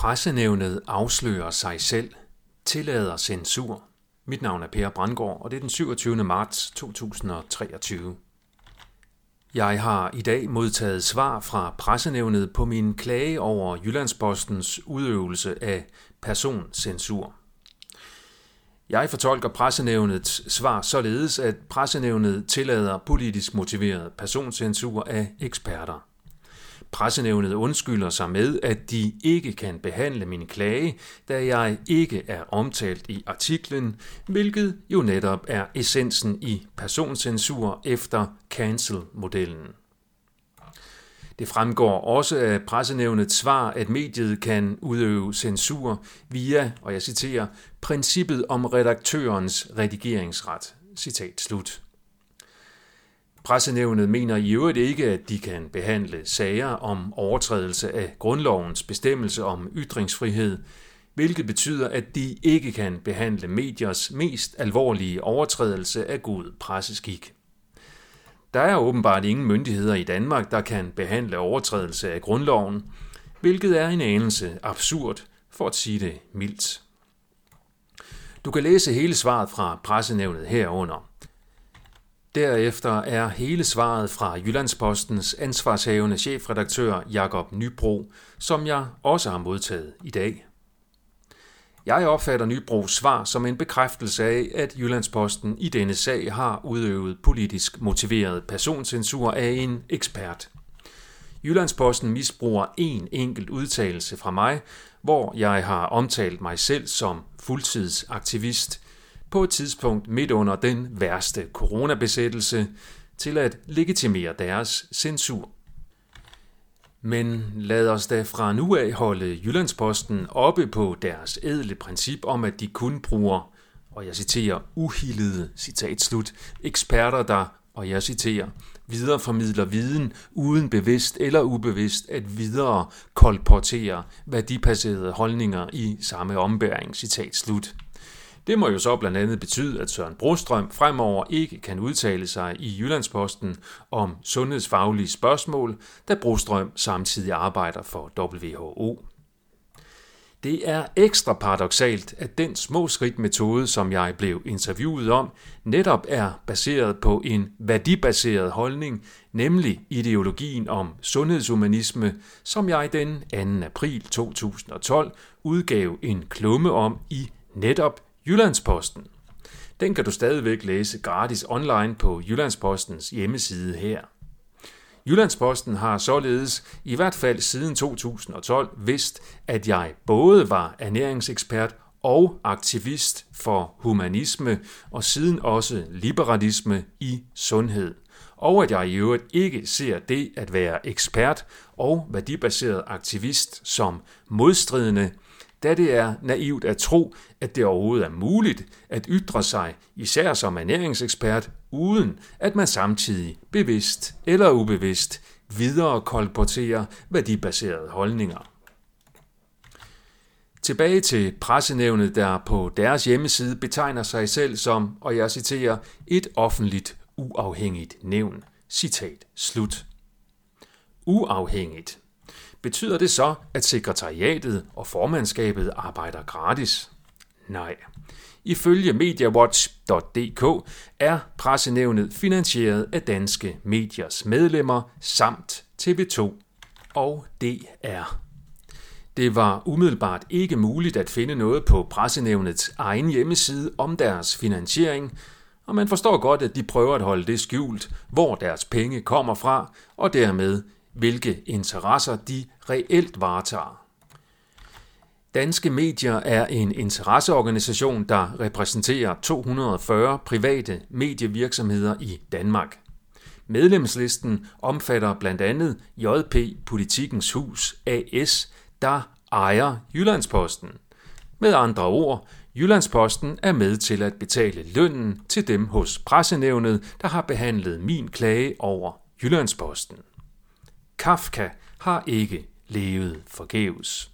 Pressenævnet afslører sig selv, tillader censur. Mit navn er Per Brandgaard, og det er den 27. marts 2023. Jeg har i dag modtaget svar fra pressenævnet på min klage over Jyllandspostens udøvelse af personcensur. Jeg fortolker pressenævnets svar således, at pressenævnet tillader politisk motiveret personcensur af eksperter. Pressenævnet undskylder sig med, at de ikke kan behandle min klage, da jeg ikke er omtalt i artiklen, hvilket jo netop er essensen i personcensur efter cancel-modellen. Det fremgår også af pressenævnets svar, at mediet kan udøve censur via, og jeg citerer, princippet om redaktørens redigeringsret. Citat slut. Pressenævnet mener i øvrigt ikke, at de kan behandle sager om overtrædelse af grundlovens bestemmelse om ytringsfrihed, hvilket betyder, at de ikke kan behandle mediers mest alvorlige overtrædelse af god presseskik. Der er åbenbart ingen myndigheder i Danmark, der kan behandle overtrædelse af grundloven, hvilket er en anelse absurd, for at sige det mildt. Du kan læse hele svaret fra pressenævnet herunder. Derefter er hele svaret fra Jyllandspostens ansvarshavende chefredaktør Jakob Nybro, som jeg også har modtaget i dag. Jeg opfatter Nybros svar som en bekræftelse af, at Jyllandsposten i denne sag har udøvet politisk motiveret personcensur af en ekspert. Jyllandsposten misbruger en enkelt udtalelse fra mig, hvor jeg har omtalt mig selv som fuldtidsaktivist – på et tidspunkt midt under den værste coronabesættelse til at legitimere deres censur. Men lad os da fra nu af holde Jyllandsposten oppe på deres ædle princip om, at de kun bruger, og jeg citerer, uhildede, citat slut, eksperter, der, og jeg citerer, videreformidler viden uden bevidst eller ubevidst at videre kolportere værdibaserede holdninger i samme ombæring, citat slut. Det må jo så blandt andet betyde, at Søren Brostrøm fremover ikke kan udtale sig i Jyllandsposten om sundhedsfaglige spørgsmål, da Brostrøm samtidig arbejder for WHO. Det er ekstra paradoxalt, at den små skridt metode, som jeg blev interviewet om, netop er baseret på en værdibaseret holdning, nemlig ideologien om sundhedshumanisme, som jeg den 2. april 2012 udgav en klumme om i netop Jyllandsposten. Den kan du stadigvæk læse gratis online på Jyllandspostens hjemmeside her. Jyllandsposten har således i hvert fald siden 2012 vidst, at jeg både var ernæringsekspert og aktivist for humanisme og siden også liberalisme i sundhed. Og at jeg i øvrigt ikke ser det at være ekspert og værdibaseret aktivist som modstridende, da det er naivt at tro, at det overhovedet er muligt at ytre sig, især som ernæringsekspert, uden at man samtidig bevidst eller ubevidst videre kolporterer værdibaserede holdninger. Tilbage til pressenævnet, der på deres hjemmeside betegner sig selv som, og jeg citerer, et offentligt uafhængigt nævn. Citat slut. Uafhængigt. Betyder det så, at sekretariatet og formandskabet arbejder gratis? Nej. Ifølge MediaWatch.dk er pressenævnet finansieret af danske mediers medlemmer samt TV2 og DR. Det var umiddelbart ikke muligt at finde noget på pressenævnets egen hjemmeside om deres finansiering, og man forstår godt, at de prøver at holde det skjult, hvor deres penge kommer fra, og dermed hvilke interesser de reelt varetager. Danske Medier er en interesseorganisation, der repræsenterer 240 private medievirksomheder i Danmark. Medlemslisten omfatter blandt andet JP Politikens Hus AS, der ejer Jyllandsposten. Med andre ord, Jyllandsposten er med til at betale lønnen til dem hos pressenævnet, der har behandlet min klage over Jyllandsposten. Kafka har ikke levet forgæves.